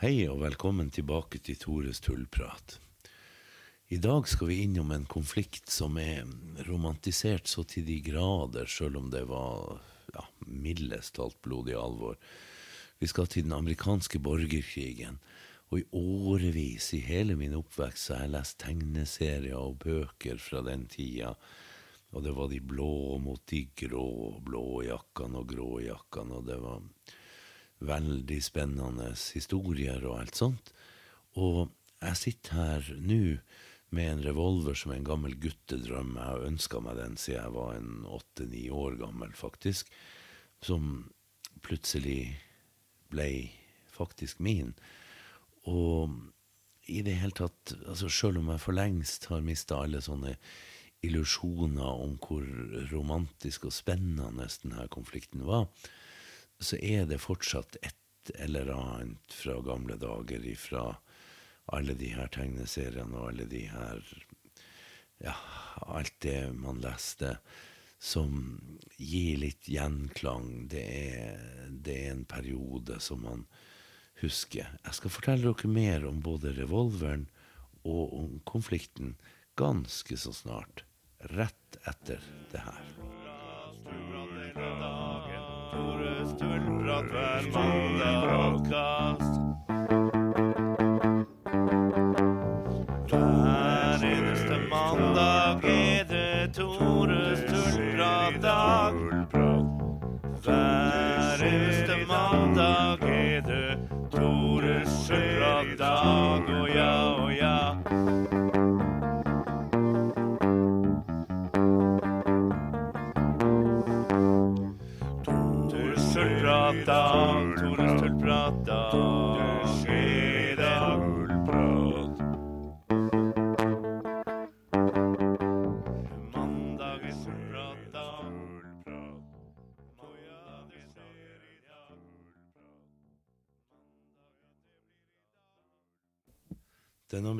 Hei og velkommen tilbake til Tores tullprat. I dag skal vi innom en konflikt som er romantisert så til de grader, sjøl om det var ja, mildest talt blodig alvor. Vi skal til den amerikanske borgerkrigen. Og i årevis, i hele min oppvekst, så har jeg lest tegneserier og bøker fra den tida. Og det var de blå mot de grå, blå jakkene og grå jakkene, og det var veldig spennende historier og alt sånt. Og jeg sitter her nå med en revolver som en gammel guttedrøm. Jeg har ønska meg den siden jeg var en åtte-ni år gammel, faktisk. Som plutselig ble faktisk min. Og i det hele tatt, altså sjøl om jeg for lengst har mista alle sånne illusjoner om hvor romantisk og spennende denne konflikten var, så er det fortsatt et eller annet fra gamle dager ifra alle de her tegneseriene og alle de her Ja, alt det man leste som gir litt gjenklang. Det er, det er en periode som man husker. Jeg skal fortelle dere mer om både revolveren og om konflikten ganske så snart. Rett etter det her. Tores tullprat hver mandagskast. Hver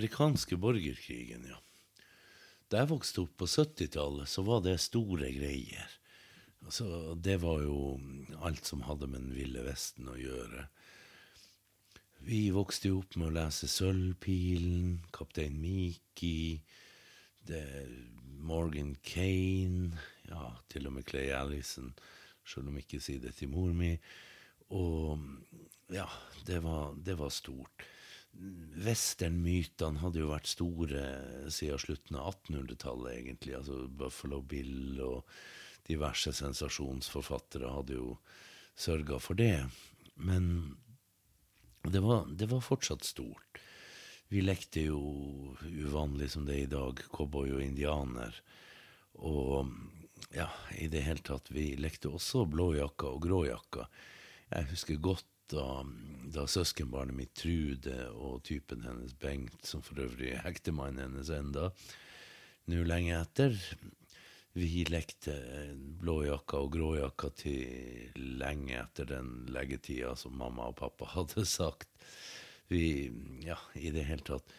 amerikanske borgerkrigen, ja. Da jeg vokste opp på 70-tallet, så var det store greier. Altså, det var jo alt som hadde med den ville vesten å gjøre. Vi vokste jo opp med å lese Sølvpilen, Kaptein Miki, Morgan Kane, ja, til og med Clay Allison, selv om ikke sier det til mor mi. Og ja, det var, det var stort. Westernmytene hadde jo vært store siden slutten av 1800-tallet, egentlig. Altså Buffalo Bill og diverse sensasjonsforfattere hadde jo sørga for det. Men det var, det var fortsatt stort. Vi lekte jo uvanlig som det er i dag, cowboy og indianer. Og ja, i det hele tatt, vi lekte også blåjakka og gråjakka. Jeg husker godt da, da søskenbarnet mitt Trude og typen hennes Bengt, som for øvrig er ektemannen hennes enda, nå lenge etter, vi lekte blåjakka og gråjakka til lenge etter den leggetida som mamma og pappa hadde sagt. Vi, ja, i det hele tatt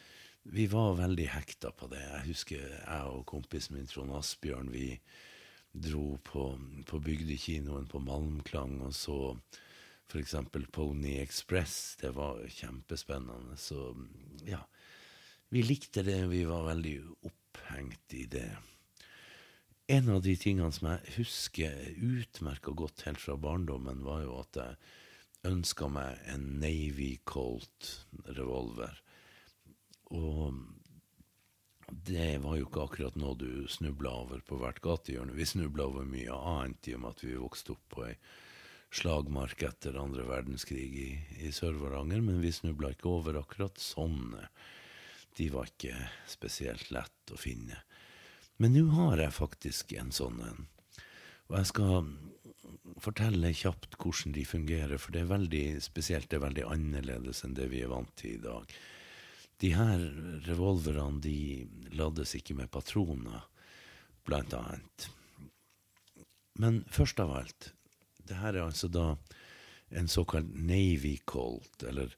Vi var veldig hekta på det. Jeg husker jeg og kompisen min Trond Asbjørn, vi dro på, på bygdekinoen på Malmklang og så f.eks. Pony Express. Det var kjempespennende. Så ja, vi likte det. Vi var veldig opphengt i det. En av de tingene som jeg husker utmerka godt helt fra barndommen, var jo at jeg ønska meg en Navy Colt-revolver. Og det var jo ikke akkurat noe du snubla over på hvert gatehjørne. Vi snubla over mye annet i og med at vi vokste opp på ei slagmark etter andre verdenskrig i, i Sør-Varanger, men vi snubla ikke over akkurat sånne. De var ikke spesielt lett å finne. Men nå har jeg faktisk en sånn en. Og jeg skal fortelle kjapt hvordan de fungerer, for det er veldig spesielt, det er veldig annerledes enn det vi er vant til i dag. De her revolverne de lades ikke med patroner, blant annet. Men først av alt, det her er altså da en såkalt Navy Colt, eller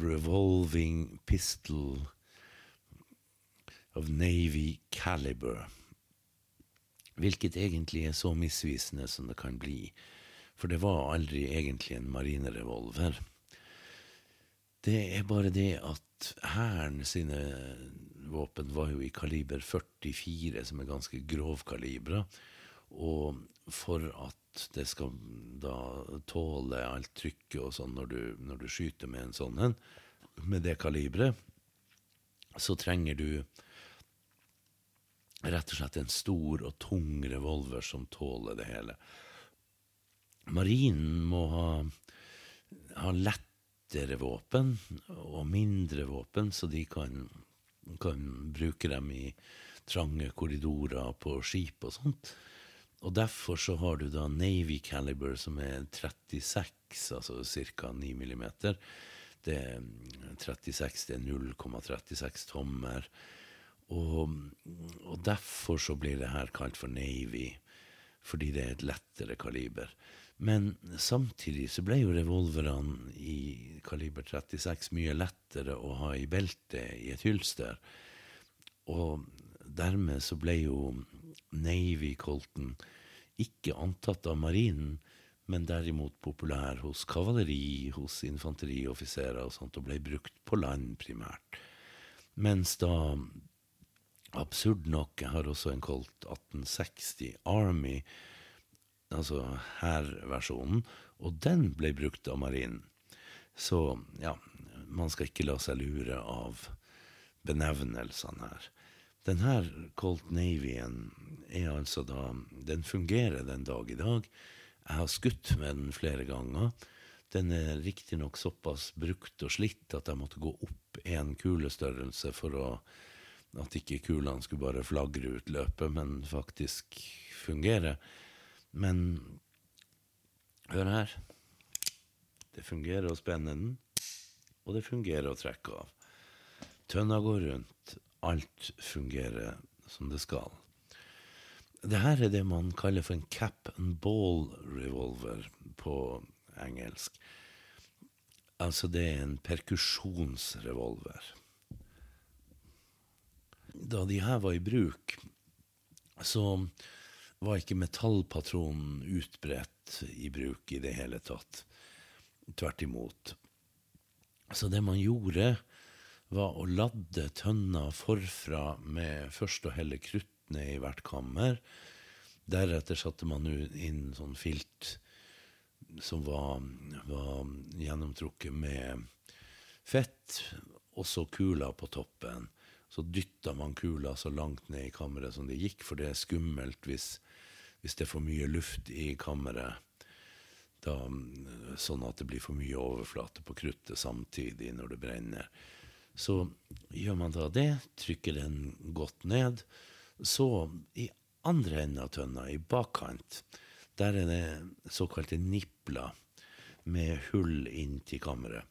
Revolving Pistol of Navy Caliber. Hvilket egentlig er så misvisende som det kan bli, for det var aldri egentlig en marinerevolver. Det er bare det at Hæren sine våpen var jo i kaliber 44, som er ganske grovkalibra. Og for at det skal da tåle alt trykket og sånn når du, når du skyter med en sånn en, med det kaliberet, så trenger du rett og slett en stor og tung revolver som tåler det hele. Marinen må ha, ha lettere våpen og mindre våpen, så de kan, kan bruke dem i trange korridorer på skip og sånt. Og derfor så har du da Navy Caliber, som er 36, altså ca. 9 millimeter. Det er 36, det er 0,36 tommer. Og, og derfor så blir det her kalt for Navy, fordi det er et lettere kaliber. Men samtidig så ble jo revolverne i kaliber 36 mye lettere å ha i beltet i et hylster. Og dermed så ble jo Navy Colton ikke antatt av marinen, men derimot populær hos kavaleri, hos infanterioffiserer og sånt, og ble brukt på land primært. Mens da, absurd nok, jeg har også en Colt 1860 Army, altså hærversjonen, og den ble brukt av marinen. Så ja, man skal ikke la seg lure av benevnelsene her. Den her Colt Navyen er altså da Den fungerer den dag i dag. Jeg har skutt med den flere ganger. Den er riktignok såpass brukt og slitt at jeg måtte gå opp én kulestørrelse for å, at ikke kulene skulle bare flagre ut løpet, men faktisk fungere. Men hør her. Det fungerer å spenne den, og det fungerer å trekke av. Tønna går rundt. Alt fungerer som det skal. Det her er det man kaller for en cap and ball revolver på engelsk. Altså, det er en perkusjonsrevolver. Da de her var i bruk, så var ikke metallpatronen utbredt i bruk i det hele tatt. Tvert imot. Så det man gjorde, var å ladde tønna forfra med først å helle krutt ned i hvert kammer. Deretter satte man inn sånn filt som var, var gjennomtrukket med fett, og så kula på toppen. Så dytta man kula så langt ned i kammeret som det gikk, for det er skummelt hvis, hvis det er for mye luft i kammeret. Da, sånn at det blir for mye overflate på kruttet samtidig når det brenner. Så gjør man da det, trykker den godt ned. Så i andre enden av tønna, i bakkant, der er det såkalte nipler med hull inn til kammeret.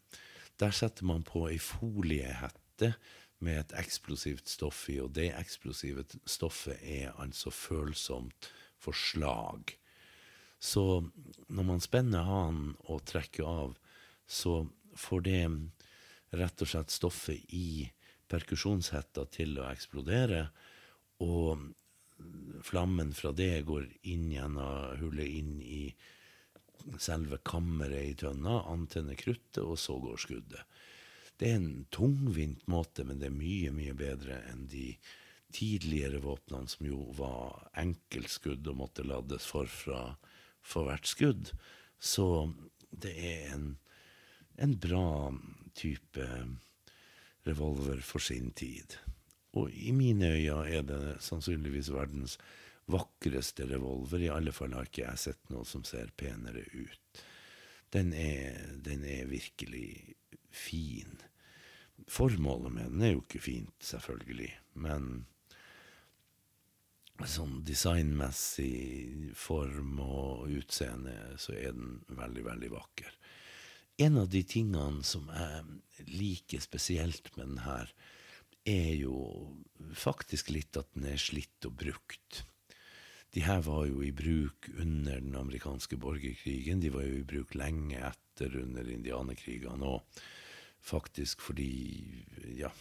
Der setter man på ei foliehette med et eksplosivt stoff i, og det eksplosive stoffet er altså følsomt for slag. Så når man spenner hanen og trekker av, så får det rett og slett stoffet i perkusjonshetta til å eksplodere, og flammen fra det går inn gjennom hullet inn i selve kammeret i tønna, antenner kruttet, og så går skuddet. Det er en tungvint måte, men det er mye, mye bedre enn de tidligere våpnene, som jo var enkeltskudd og måtte lades forfra for hvert skudd. Så det er en, en bra type revolver for sin tid. Og i mine øyne er det sannsynligvis verdens vakreste revolver. I alle fall har ikke jeg sett noe som ser penere ut. Den er, den er virkelig fin. Formålet med den er jo ikke fint, selvfølgelig, men sånn designmessig form og utseende så er den veldig, veldig vakker. En av de tingene som jeg liker spesielt med den her, er jo faktisk litt at den er slitt og brukt. De her var jo i bruk under den amerikanske borgerkrigen. De var jo i bruk lenge etter under indianerkrigene òg. Faktisk fordi, ja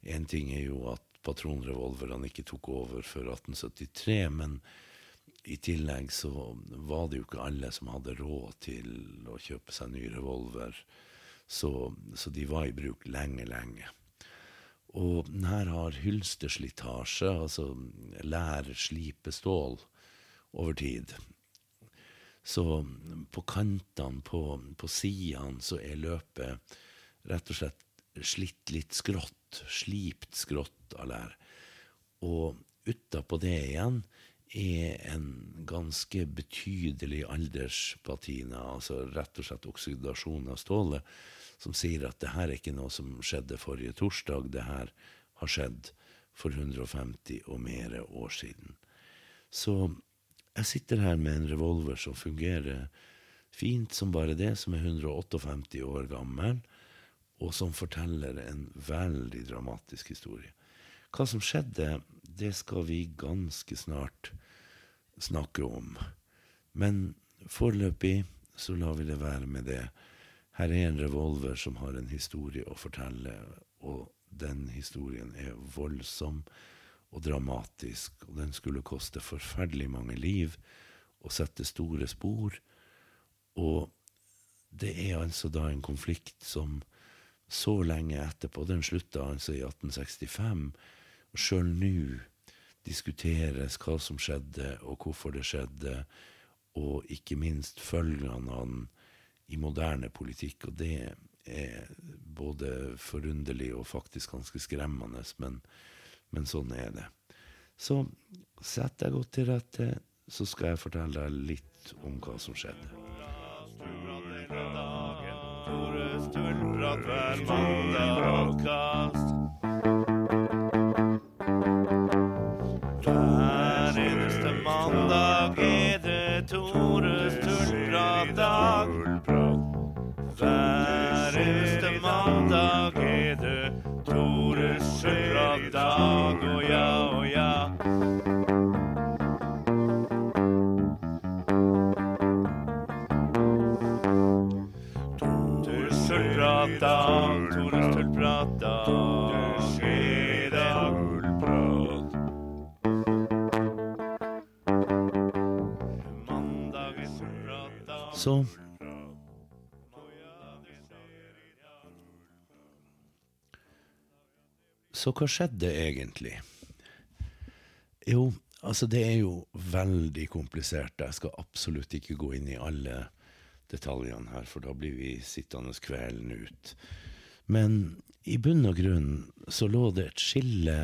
Én ting er jo at patronrevolverne ikke tok over før 1873, men i tillegg så var det jo ikke alle som hadde råd til å kjøpe seg ny revolver Så, så de var i bruk lenge, lenge. Og her har hylsteslitasje, altså lær, slipe stål, over tid. Så på kantene, på, på sidene, så er løpet rett og slett slitt litt skrått, slipt skrått av lær. Og utapå det igjen er en ganske betydelig alderspatina, altså rett og slett oksidasjon av stålet, som sier at det her er ikke noe som skjedde forrige torsdag, det her har skjedd for 150 og mer år siden. Så jeg sitter her med en revolver som fungerer fint som bare det, som er 158 år gammel, og som forteller en veldig dramatisk historie. Hva som skjedde, det skal vi ganske snart snakke om. Men foreløpig så lar vi det være med det. Her er en revolver som har en historie å fortelle, og den historien er voldsom og dramatisk, og den skulle koste forferdelig mange liv og sette store spor. Og det er altså da en konflikt som så lenge etterpå, den slutta altså i 1865, og sjøl nå diskuteres hva som skjedde, og hvorfor det skjedde, og ikke minst følgene av den i moderne politikk. Og det er både forunderlig og faktisk ganske skremmende, men, men sånn er det. Så sett deg godt til rette, så skal jeg fortelle deg litt om hva som skjedde. Tore Stulprat Så Så hva skjedde egentlig? Jo, altså det er jo veldig komplisert. Jeg skal absolutt ikke gå inn i alle detaljene her, for da blir vi sittende kvelden ut. Men i bunn og grunn så lå det et skille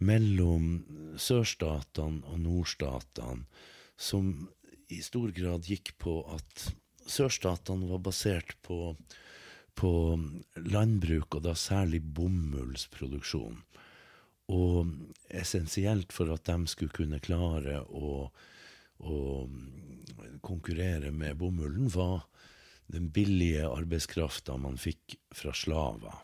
mellom sørstatene og nordstatene som i stor grad gikk på at sørstatene var basert på på landbruk, og da særlig bomullsproduksjon. Og essensielt for at de skulle kunne klare å, å konkurrere med bomullen, var den billige arbeidskrafta man fikk fra slaver.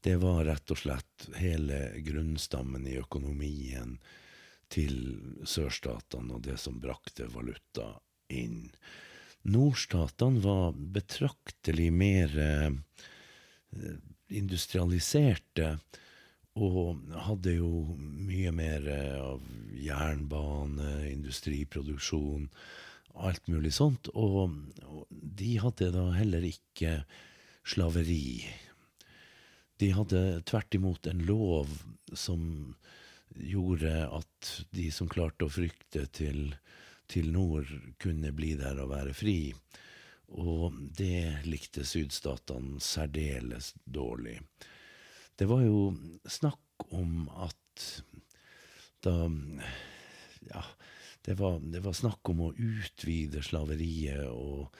Det var rett og slett hele grunnstammen i økonomien til sørstatene og det som brakte valuta inn. Nordstatene var betraktelig mer eh, industrialiserte og hadde jo mye mer eh, av jernbane, industriproduksjon, alt mulig sånt. Og, de hadde da heller ikke slaveri. De hadde tvert imot en lov som gjorde at de som klarte å frykte til, til nord, kunne bli der og være fri. Og det likte sydstatene særdeles dårlig. Det var jo snakk om at da Ja, det var, det var snakk om å utvide slaveriet og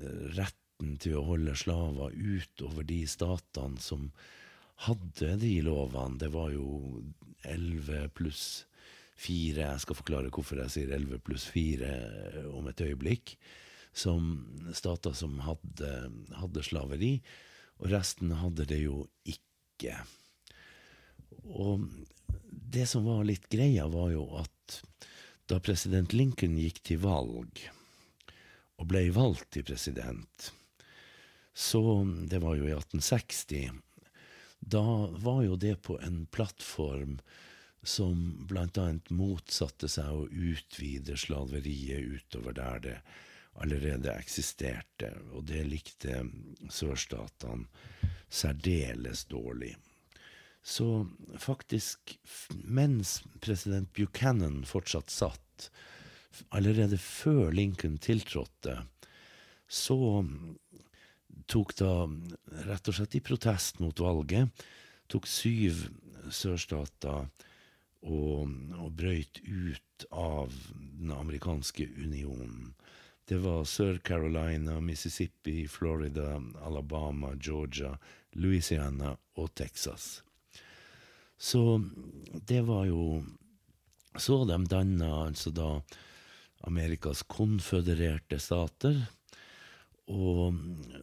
eh, retten til å holde slaver utover de statene som hadde de lovene. Det var jo elleve pluss 4 Jeg skal forklare hvorfor jeg sier elleve pluss 4 om et øyeblikk. Som stater som hadde, hadde slaveri, og resten hadde det jo ikke. Og det som var litt greia, var jo at da president Lincoln gikk til valg, og ble valgt til president, så Det var jo i 1860. Da var jo det på en plattform som annet motsatte seg å utvide slaveriet utover der det allerede eksisterte, og det likte sørstatene særdeles dårlig. Så faktisk, mens president Buchanan fortsatt satt, allerede før Lincoln tiltrådte, så tok da rett og slett i protest mot valget, tok syv sørstater og, og brøyt ut av den amerikanske unionen. Det var Sør-Carolina, Mississippi, Florida, Alabama, Georgia, Louisiana og Texas. Så det var jo Så de danna altså da Amerikas konfødererte stater og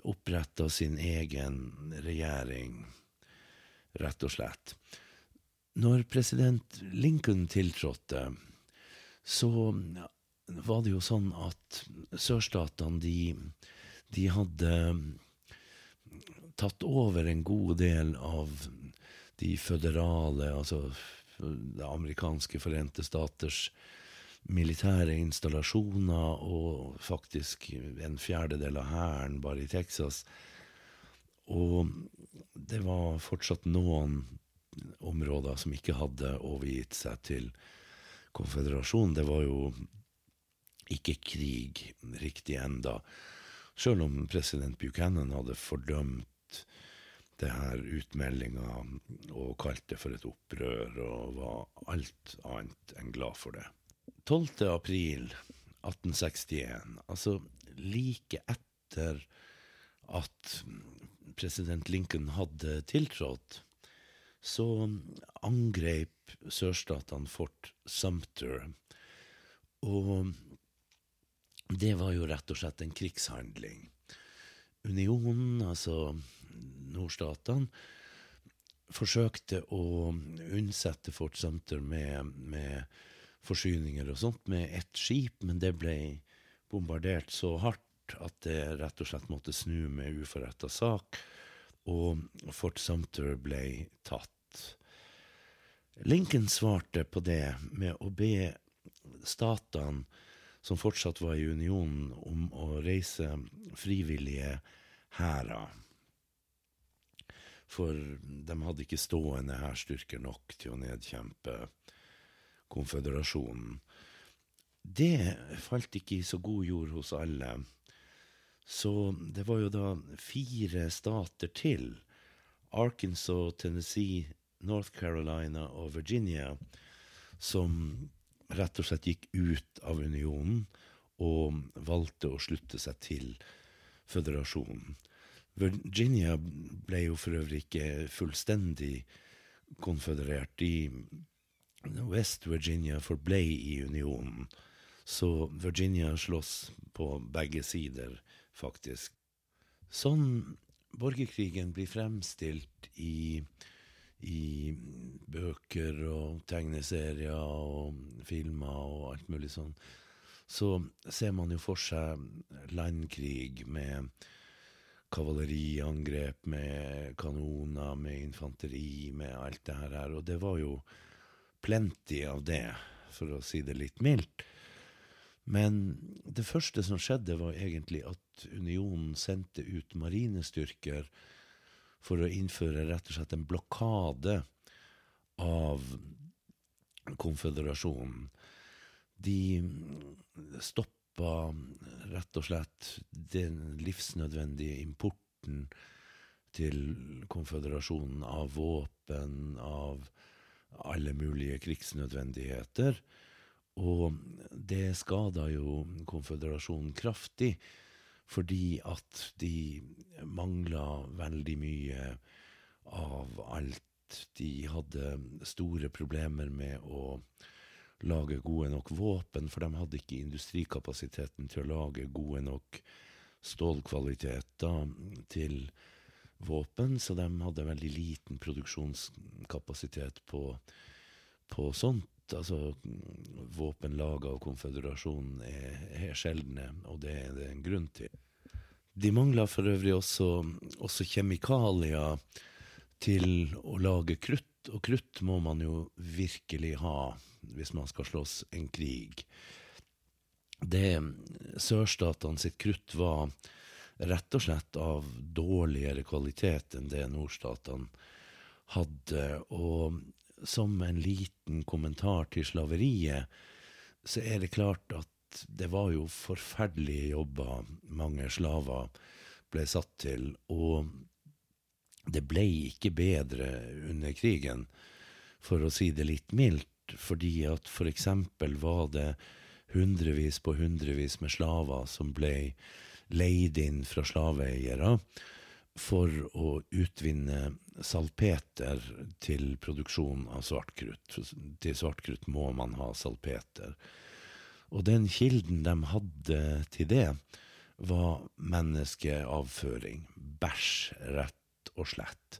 oppretta sin egen regjering, rett og slett. Når president Lincoln tiltrådte, så var det jo sånn at sørstatene, de, de hadde tatt over en god del av de føderale, altså det amerikanske forente staters militære installasjoner, og faktisk en fjerdedel av hæren bare i Texas. Og det var fortsatt noen områder som ikke hadde overgitt seg til konføderasjonen. Det var jo ikke krig riktig enda, sjøl om president Buchanan hadde fordømt det her utmeldinga og kalt det for et opprør, og var alt annet enn glad for det. 12. april 1861, altså like etter at president Lincoln hadde tiltrådt, så angrep sørstatene Fort Sumter. Og det var jo rett og slett en krigshandling. Unionen, altså nordstatene, forsøkte å unnsette Fort Sumter med, med forsyninger og sånt med ett skip, men det ble bombardert så hardt at det rett og slett måtte snu med uforretta sak, og Fort Sumter ble tatt. Lincoln svarte på det med å be statene som fortsatt var i unionen, om å reise frivillige hærer. For de hadde ikke stående hærstyrker nok til å nedkjempe konføderasjonen. Det falt ikke i så god jord hos alle. Så det var jo da fire stater til, Arkansas, Tennessee, North Carolina og Virginia, som rett og slett gikk ut av unionen og valgte å slutte seg til føderasjonen. Virginia ble jo for øvrig ikke fullstendig konføderert. De West Virginia forble i unionen, så Virginia slåss på begge sider, faktisk. Sånn borgerkrigen blir fremstilt i, i bøker og tegneserier og filmer og alt mulig sånn, så ser man jo for seg landkrig med kavaleriangrep, med kanoner, med infanteri, med alt det her. Og det var jo plenty av det, for å si det litt mildt. Men det første som skjedde, var egentlig at unionen sendte ut marinestyrker for å innføre rett og slett en blokade av konføderasjonen. De stoppa rett og slett den livsnødvendige importen til konføderasjonen av våpen, av alle mulige krigsnødvendigheter. Og det skada jo konføderasjonen kraftig, fordi at de mangla veldig mye av alt. De hadde store problemer med å lage gode nok våpen, for de hadde ikke industrikapasiteten til å lage gode nok stålkvaliteter til våpen, så de hadde veldig liten produksjonskapasitet på, på sånt. Altså, våpen laga av konføderasjonen er, er sjeldne, og det er det en grunn til. De mangla for øvrig også, også kjemikalier til å lage krutt, og krutt må man jo virkelig ha hvis man skal slåss en krig. det sørstatene sitt krutt var rett og slett av dårligere kvalitet enn det nordstatene hadde. Og som en liten kommentar til slaveriet, så er det klart at det var jo forferdelige jobber mange slaver ble satt til, og det ble ikke bedre under krigen, for å si det litt mildt, fordi at for eksempel var det hundrevis på hundrevis med slaver som ble leid inn fra slaveeiere for å utvinne salpeter til produksjon av svartkrutt. Til svartkrutt må man ha salpeter. Og den kilden de hadde til det, var menneskeavføring. Bæsj, rett og slett.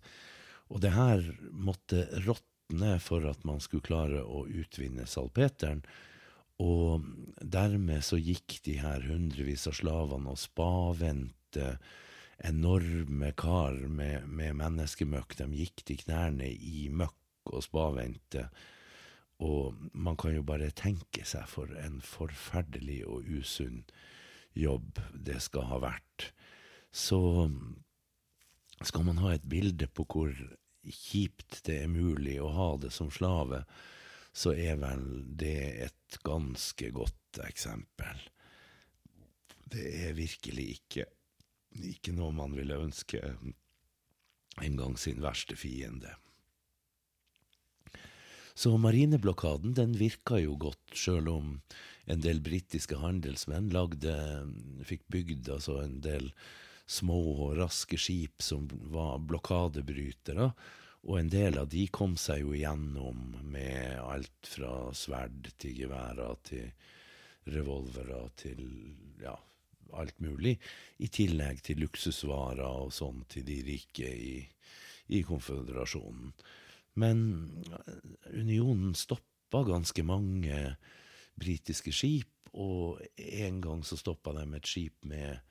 Og det her måtte råtne for at man skulle klare å utvinne salpeteren. Og dermed så gikk de her hundrevis av slavene og spavendte enorme kar med, med menneskemøkk. De gikk til knærne i møkk og spavendte. Og man kan jo bare tenke seg for en forferdelig og usunn jobb det skal ha vært. Så skal man ha et bilde på hvor kjipt det er mulig å ha det som slave, så er vel det et ganske godt eksempel. Det er virkelig ikke, ikke noe man ville ønske engang sin verste fiende. Så marineblokaden den virka jo godt, sjøl om en del britiske handelsmenn lagde, fikk bygd altså en del små og raske skip som var blokadebrytere. Og en del av de kom seg jo igjennom med alt fra sverd til geværer til revolvere til ja, alt mulig. I tillegg til luksusvarer og sånn til de rike i, i konføderasjonen. Men unionen stoppa ganske mange britiske skip, og en gang så stoppa de et skip med,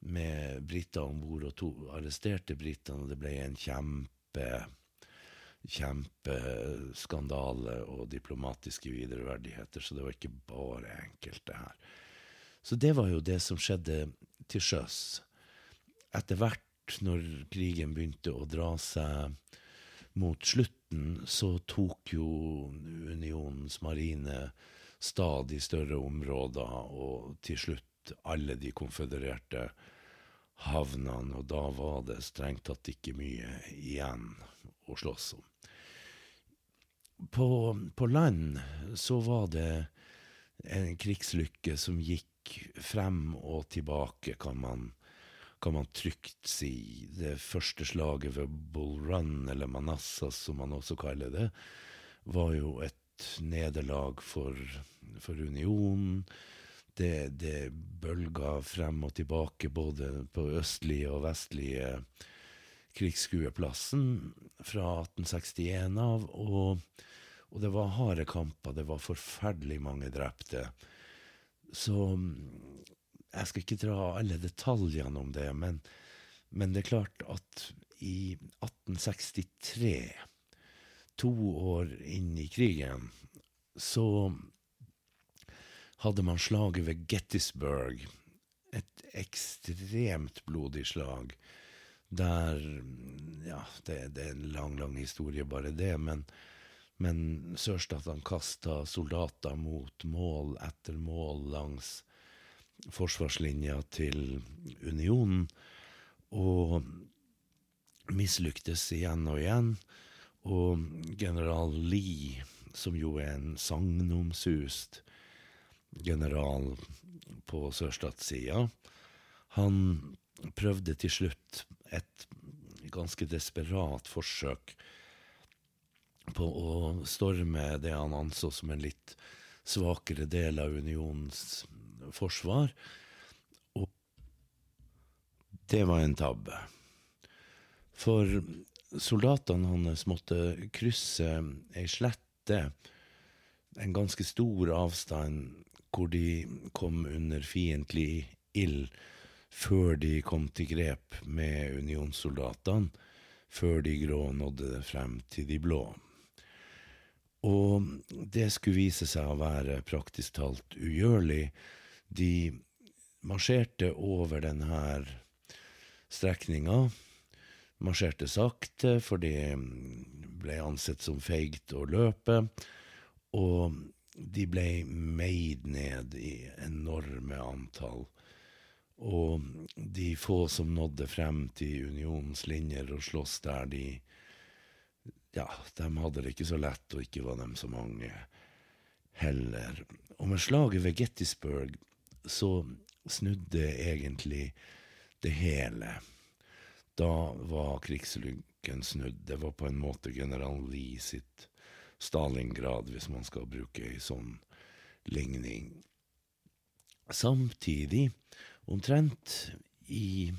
med briter om bord, og to arresterte britene, og det ble en kjempe kjempeskandale og diplomatiske videreverdigheter, så det var ikke bare enkelt, det her. Så det var jo det som skjedde til sjøs. Etter hvert, når krigen begynte å dra seg mot slutten, så tok jo unionens marine stadig større områder, og til slutt alle de konfødererte havnene, og da var det strengt tatt ikke mye igjen å slåss om. På, på land så var det en krigslykke som gikk frem og tilbake, kan man, kan man trygt si. Det første slaget ved Bull Run, eller Manassas som man også kaller det, var jo et nederlag for, for unionen. Det, det bølga frem og tilbake både på østlige og vestlige krigsskueplassen fra 1861 av, og, og det var harde kamper, det var forferdelig mange drepte. Så jeg skal ikke dra alle detaljene om det, men, men det er klart at i 1863, to år inn i krigen, så hadde man slaget ved Gettysburg. Et ekstremt blodig slag der Ja, det, det, er en lang, lang historie, bare det, men, men sørstatene kasta soldater mot mål etter mål langs forsvarslinja til unionen, og mislyktes igjen og igjen. Og general Lee, som jo er en sagnomsust general på sørstatssida, han prøvde til slutt et ganske desperat forsøk på å storme det han anså som en litt svakere del av unionens forsvar. Og det var en tabbe. For soldatene hans måtte krysse ei slette, en ganske stor avstand, hvor de kom under fiendtlig ild før de kom til grep med unionssoldatene, før de grå nådde frem til de blå. Og det skulle vise seg å være praktisk talt ugjørlig. De marsjerte over denne strekninga. Marsjerte sakte, for det ble ansett som feigt å løpe. Og de ble meid ned i enorme antall. Og de få som nådde frem til unionens linjer og sloss der, de Ja, de hadde det ikke så lett, og ikke var dem så mange heller. Og med slaget ved Gettysburg så snudde egentlig det hele. Da var krigslykken snudd. Det var på en måte general Lee sitt Stalingrad, hvis man skal bruke ei sånn ligning. Samtidig, omtrent i,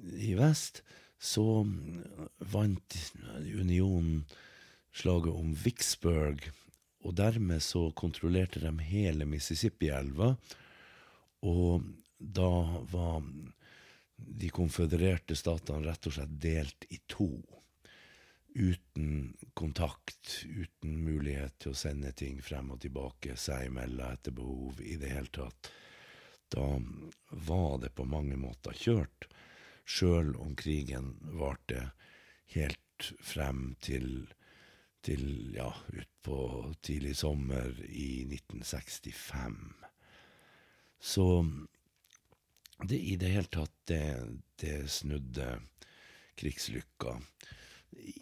i vest, så vant unionen slaget om Vicksburg, og dermed så kontrollerte de hele Mississippi-elva. Og da var de konfødererte statene rett og slett delt i to. Uten kontakt, uten mulighet til å sende ting frem og tilbake seg imellom etter behov i det hele tatt. Da var det på mange måter kjørt, sjøl om krigen varte helt frem til, til ja, utpå tidlig sommer i 1965. Så det i det hele tatt, det, det snudde krigslykka.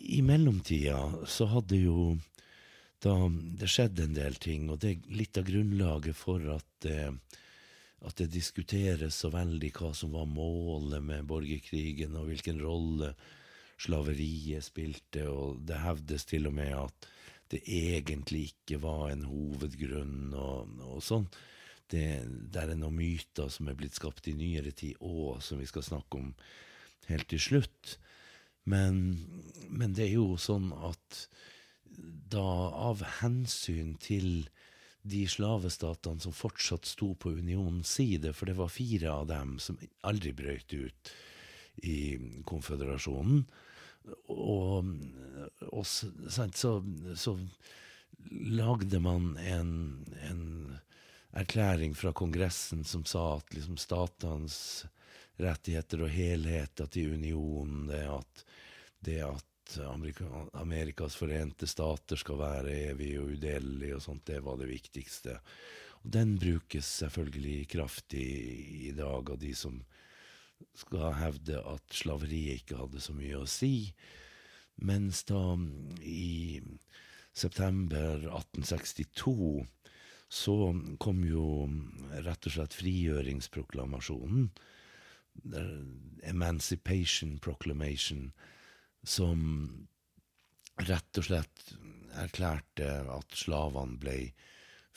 I mellomtida så hadde jo da det skjedde en del ting, og det er litt av grunnlaget for at det, at det diskuteres så veldig hva som var målet med borgerkrigen, og hvilken rolle slaveriet spilte, og det hevdes til og med at det egentlig ikke var en hovedgrunn, og, og sånn. Det, det er noen myter som er blitt skapt i nyere tid òg, som vi skal snakke om helt til slutt. Men, men det er jo sånn at da av hensyn til de slavestatene som fortsatt sto på unionens side, for det var fire av dem som aldri brøt ut i konføderasjonen, og, og så, så lagde man en, en erklæring fra Kongressen som sa at liksom statenes rettigheter og helheter til unionen, det at, det at Amerika, Amerikas forente stater skal være evig og udelelig og sånt, det var det viktigste. Og den brukes selvfølgelig kraftig i dag av de som skal hevde at slaveriet ikke hadde så mye å si. Mens da i september 1862 så kom jo rett og slett frigjøringsproklamasjonen, Emancipation Proclamation, som rett og slett erklærte at slavene ble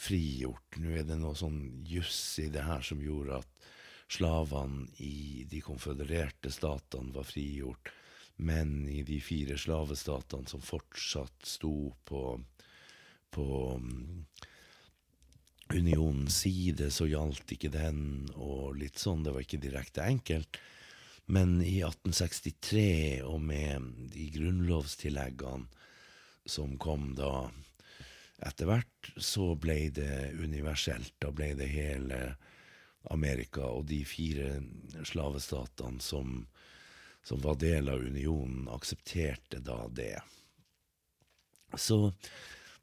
frigjort. Nå er det noe sånn juss i det her som gjorde at slavene i de konfødererte statene var frigjort, men i de fire slavestatene som fortsatt sto på, på unionens side, så gjaldt ikke den, og litt sånn. Det var ikke direkte enkelt. Men i 1863, og med de grunnlovstilleggene som kom da etter hvert, så ble det universelt. Da ble det hele Amerika og de fire slavestatene som, som var del av unionen, aksepterte da det. Så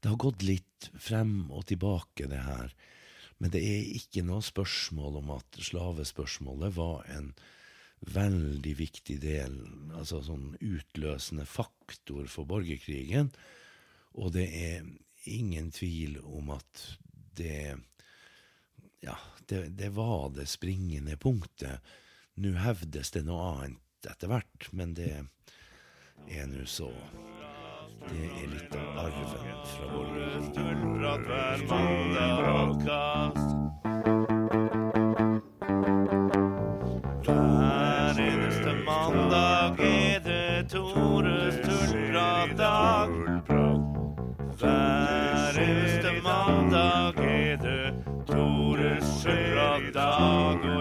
det har gått litt frem og tilbake, det her. Men det er ikke noe spørsmål om at slavespørsmålet var en veldig viktig del, altså sånn utløsende faktor for borgerkrigen. Og det er ingen tvil om at det Ja, det, det var det springende punktet. Nå hevdes det noe annet etter hvert, men det er nå så. Det er litt av arven fra borgerkrigen. Father.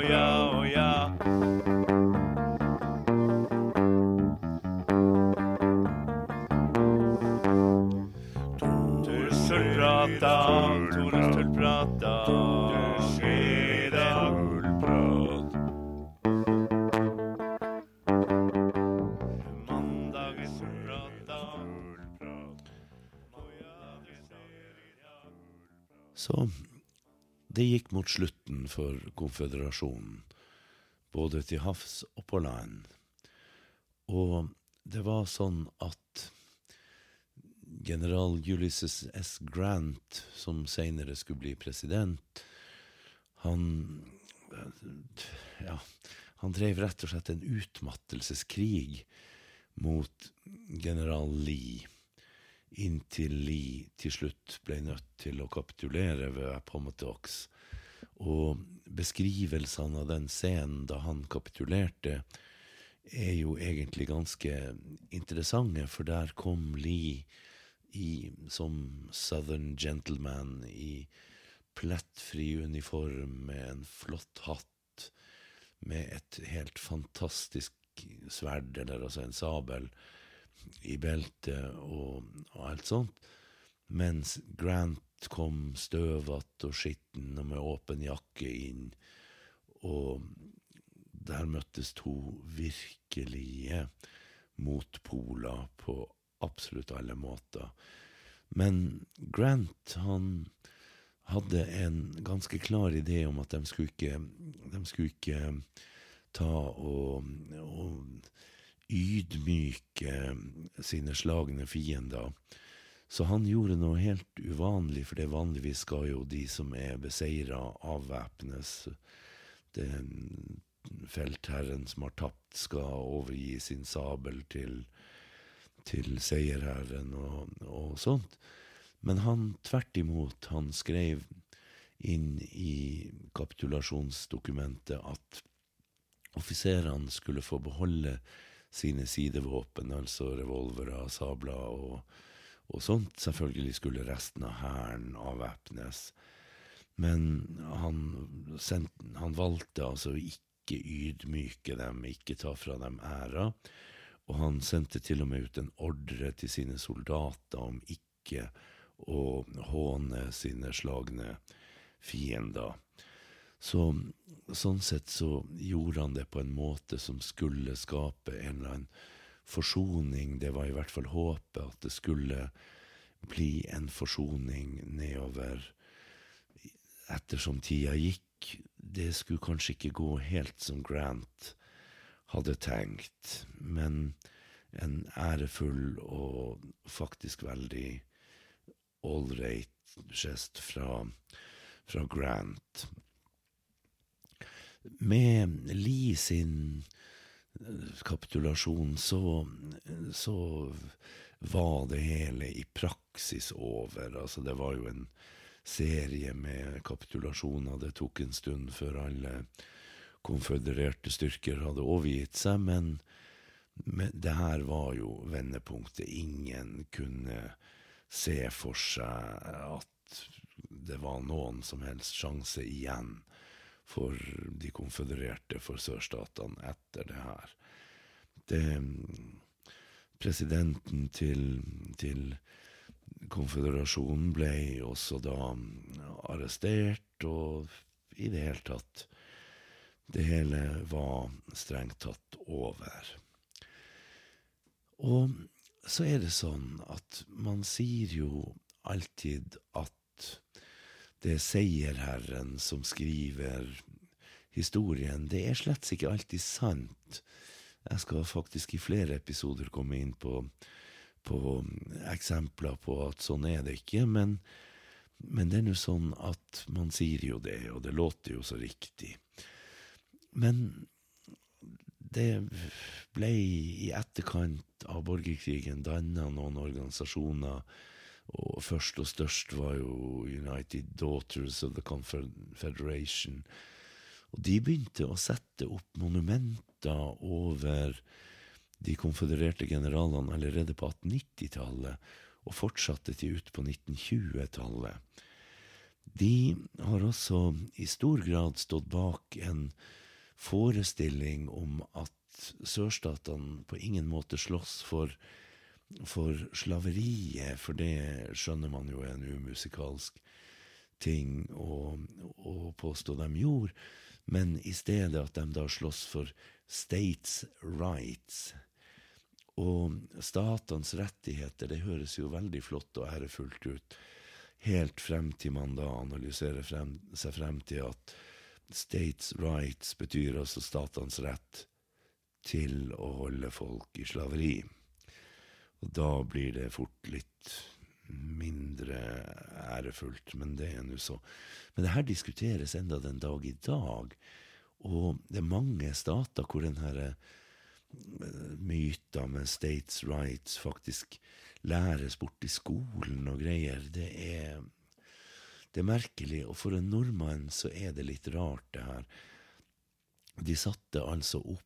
Det gikk mot slutten for konføderasjonen, både til havs og på land. Og det var sånn at general Ulysses S. Grant, som seinere skulle bli president, han Ja, han drev rett og slett en utmattelseskrig mot general Lee, inntil Lee til slutt ble nødt til å kapitulere ved Appomattox. Og beskrivelsene av den scenen da han kapitulerte, er jo egentlig ganske interessante, for der kom Lee i, som Southern gentleman i plettfri uniform med en flott hatt, med et helt fantastisk sverd, eller altså en sabel, i beltet og, og alt sånt. Mens Grant kom støvete og skitten og med åpen jakke inn, og der møttes to virkelige motpoler på absolutt alle måter. Men Grant, han hadde en ganske klar idé om at de skulle ikke, de skulle ikke ta og, og ydmyke sine slagne fiender. Så han gjorde noe helt uvanlig, for det vanligvis skal jo de som er beseira, avvæpnes. Den feltherren som har tapt, skal overgi sin sabel til, til seierherren og, og sånt. Men han tvert imot, han skrev inn i kapitulasjonsdokumentet at offiserene skulle få beholde sine sidevåpen, altså revolvere, sabler og, og sånt. Selvfølgelig skulle resten av hæren avvæpnes. Men han, send, han valgte altså ikke ydmyke dem, ikke ta fra dem æra. Og han sendte til og med ut en ordre til sine soldater om ikke å håne sine slagne fiender. Så sånn sett så gjorde han det på en måte som skulle skape en eller annen forsoning. Det var i hvert fall håpet at det skulle bli en forsoning nedover ettersom tida gikk. Det skulle kanskje ikke gå helt som Grant hadde tenkt, men en ærefull og faktisk veldig ålreit gest fra, fra Grant. Med Lee sin kapitulasjon så, så var det hele i praksis over. Altså, det var jo en serie med kapitulasjoner. Det tok en stund før alle konfødererte styrker hadde overgitt seg, men, men det her var jo vendepunktet. Ingen kunne se for seg at det var noen som helst sjanse igjen for de konfødererte, for sørstatene, etter det her. Det, presidenten til, til konføderasjonen ble også da arrestert, og i det hele tatt Det hele var strengt tatt over. Og så er det sånn at man sier jo alltid at det er seierherren som skriver historien. Det er slett ikke alltid sant. Jeg skal faktisk i flere episoder komme inn på, på eksempler på at sånn er det ikke, men, men det er nå sånn at man sier jo det, og det låter jo så riktig. Men det ble i etterkant av borgerkrigen danna noen organisasjoner, og først og størst var jo United Daughters of the Confederation. Og de begynte å sette opp monumenter over de konfødererte generalene allerede på 1890-tallet, og fortsatte til ut på 1920-tallet. De har også i stor grad stått bak en forestilling om at sørstatene på ingen måte slåss for, for slaveriet, for det skjønner man jo er en umusikalsk ting å, å påstå de gjorde, men i stedet at de da slåss for states rights. Og statenes rettigheter, det høres jo veldig flott og ærefullt ut. Helt frem til man da analyserer frem, seg frem til at states rights betyr altså statenes rett til å holde folk i slaveri. Og da blir det fort litt mindre ærefullt, men det er nå så. Men det her diskuteres enda den dag i dag, og det er mange stater hvor den her eh, med states rights faktisk læres bort i skolen og greier. Det er, det er merkelig, og for en nordmann så er det litt rart, det her. De satte altså opp,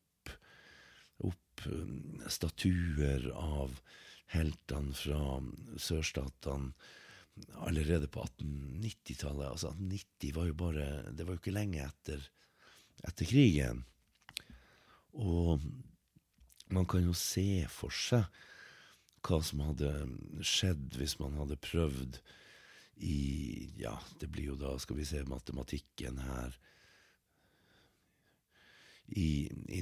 opp um, statuer av heltene fra sørstatene allerede på 1890-tallet. Altså 1890 var jo bare Det var jo ikke lenge etter, etter krigen. Og man kan jo se for seg hva som hadde skjedd hvis man hadde prøvd i Ja, det blir jo da, skal vi se, matematikken her I, i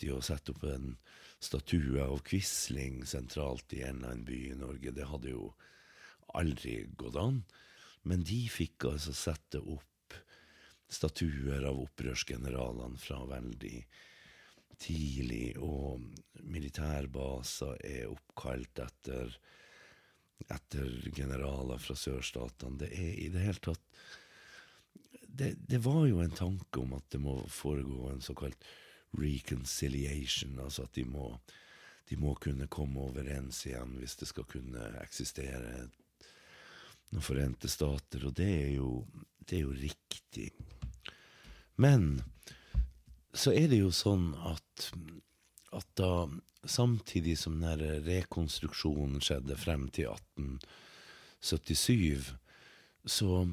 1970 å sette opp en statue av Quisling sentralt i en eller annen by i Norge, det hadde jo aldri gått an. Men de fikk altså sette opp statuer av opprørsgeneralene fra veldig tidlig, og militærbaser er oppkalt etter, etter generaler fra sørstatene. Det er i det hele tatt det, det var jo en tanke om at det må foregå en såkalt reconciliation, altså at de må, de må kunne komme overens igjen hvis det skal kunne eksistere noen forente stater, og det er jo, det er jo riktig. Men så er det jo sånn at, at da samtidig som den rekonstruksjonen skjedde frem til 1877, så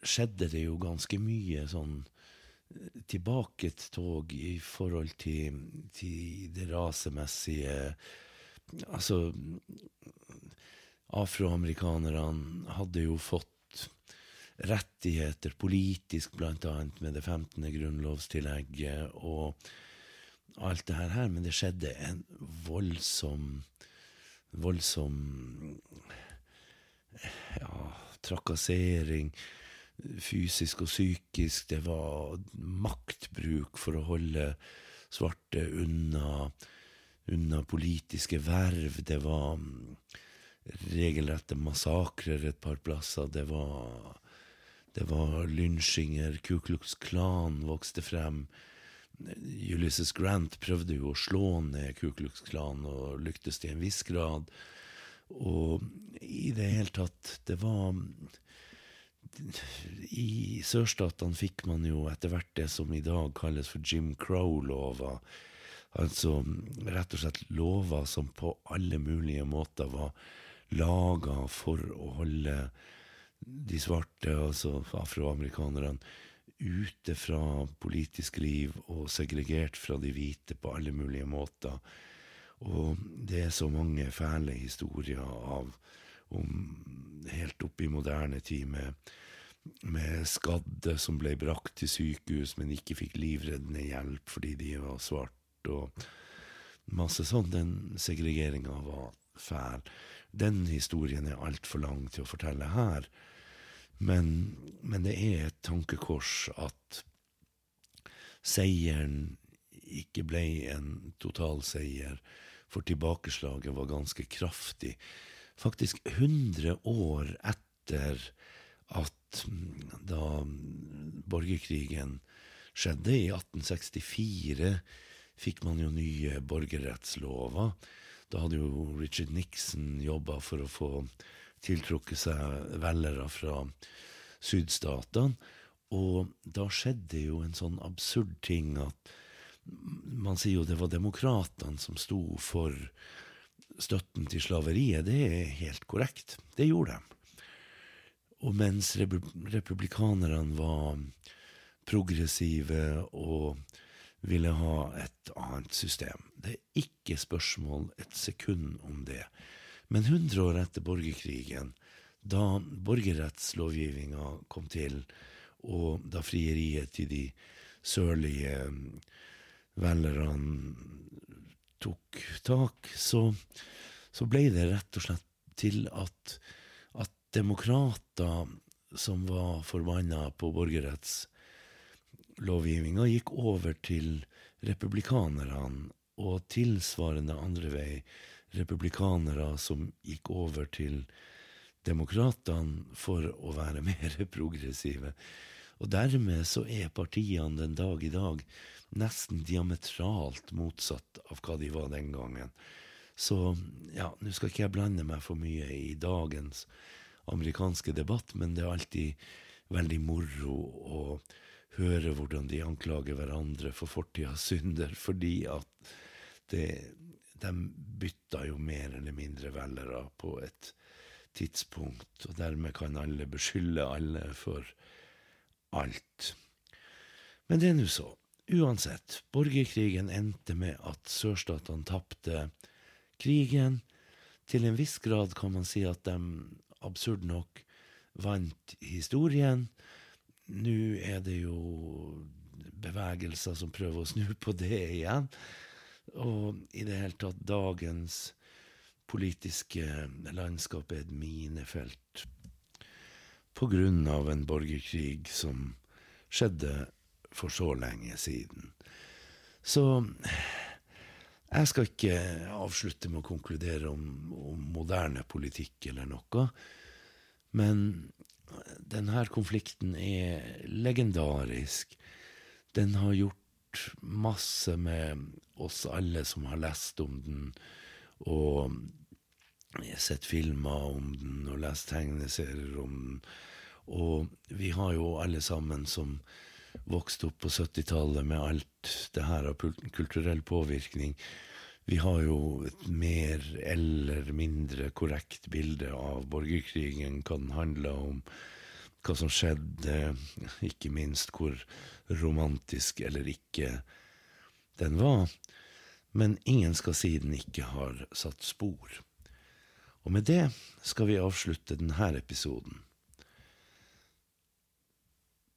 skjedde det jo ganske mye sånn tilbaketog i forhold til, til det rasemessige Altså, afroamerikanerne hadde jo fått rettigheter politisk, blant annet med det 15. grunnlovstillegget og alt det her, men det skjedde en voldsom voldsom ja, trakassering, fysisk og psykisk. Det var maktbruk for å holde svarte unna, unna politiske verv. Det var regelrette massakrer et par plasser. Det var det var lynsjinger, Ku Klux Klan vokste frem. Ulysses Grant prøvde jo å slå ned Ku Klux Klan, og lyktes til en viss grad. Og i det hele tatt, det var I sørstatene fikk man jo etter hvert det som i dag kalles for Jim Crow-lover. Altså rett og slett lover som på alle mulige måter var laga for å holde de svarte, altså afroamerikanerne, ute fra politisk liv og segregert fra de hvite på alle mulige måter. Og det er så mange fæle historier av om helt opp i moderne tid med, med skadde som ble brakt til sykehus, men ikke fikk livreddende hjelp fordi de var svarte, og masse sånn. Den segregeringa var fæl. Den historien er altfor lang til å fortelle her. Men, men det er et tankekors at seieren ikke ble en totalseier, for tilbakeslaget var ganske kraftig. Faktisk 100 år etter at da borgerkrigen skjedde, i 1864, fikk man jo nye borgerrettslover. Da hadde jo Richard Nixon jobba for å få tiltrukket seg velgere fra sydstatene. Og da skjedde jo en sånn absurd ting at man sier jo det var demokratene som sto for støtten til slaveriet. Det er helt korrekt. Det gjorde de. Og mens republikanerne var progressive og ville ha et annet system. Det er ikke spørsmål et sekund om det. Men 100 år etter borgerkrigen, da borgerrettslovgivninga kom til, og da frieriet til de sørlige velgerne tok tak, så, så, ble det rett og slett til at, at demokrater som var forbanna på borgerrettslovgivninga, gikk over til republikanerne, og tilsvarende andre vei republikanere som gikk over til demokratene for å være mer progressive. Og dermed så er partiene den dag i dag nesten diametralt motsatt av hva de var den gangen. Så ja, nå skal ikke jeg blande meg for mye i dagens amerikanske debatt, men det er alltid veldig moro å høre hvordan de anklager hverandre for fortidas synder, fordi at det, de bytta jo mer eller mindre velgere på et tidspunkt, og dermed kan alle beskylde alle for alt. Men det er nå så. Uansett, borgerkrigen endte med at sørstatene tapte krigen. Til en viss grad kan man si at de absurd nok vant historien. Nå er det jo bevegelser som prøver å snu på det igjen. Og i det hele tatt dagens politiske landskap er et minefelt på grunn av en borgerkrig som skjedde for så lenge siden. Så jeg skal ikke avslutte med å konkludere om, om moderne politikk eller noe, men denne konflikten er legendarisk. Den har gjort masse med oss alle som har lest om den, og sett filmer om den, og lest tegneserier om den. Og vi har jo alle sammen som vokste opp på 70-tallet med alt det her av kulturell påvirkning, vi har jo et mer eller mindre korrekt bilde av borgerkrigen, hva den handla om, hva som skjedde, ikke minst hvor romantisk eller ikke den var. Men ingen skal si den ikke har satt spor. Og med det skal vi avslutte denne episoden.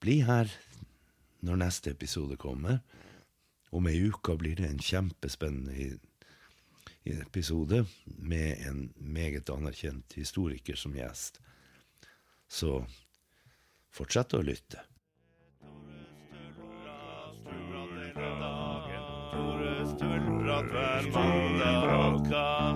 Bli her når neste episode kommer. Om ei uke blir det en kjempespennende episode med en meget anerkjent historiker som gjest. Så fortsett å lytte. Tore Stølprat hver mandag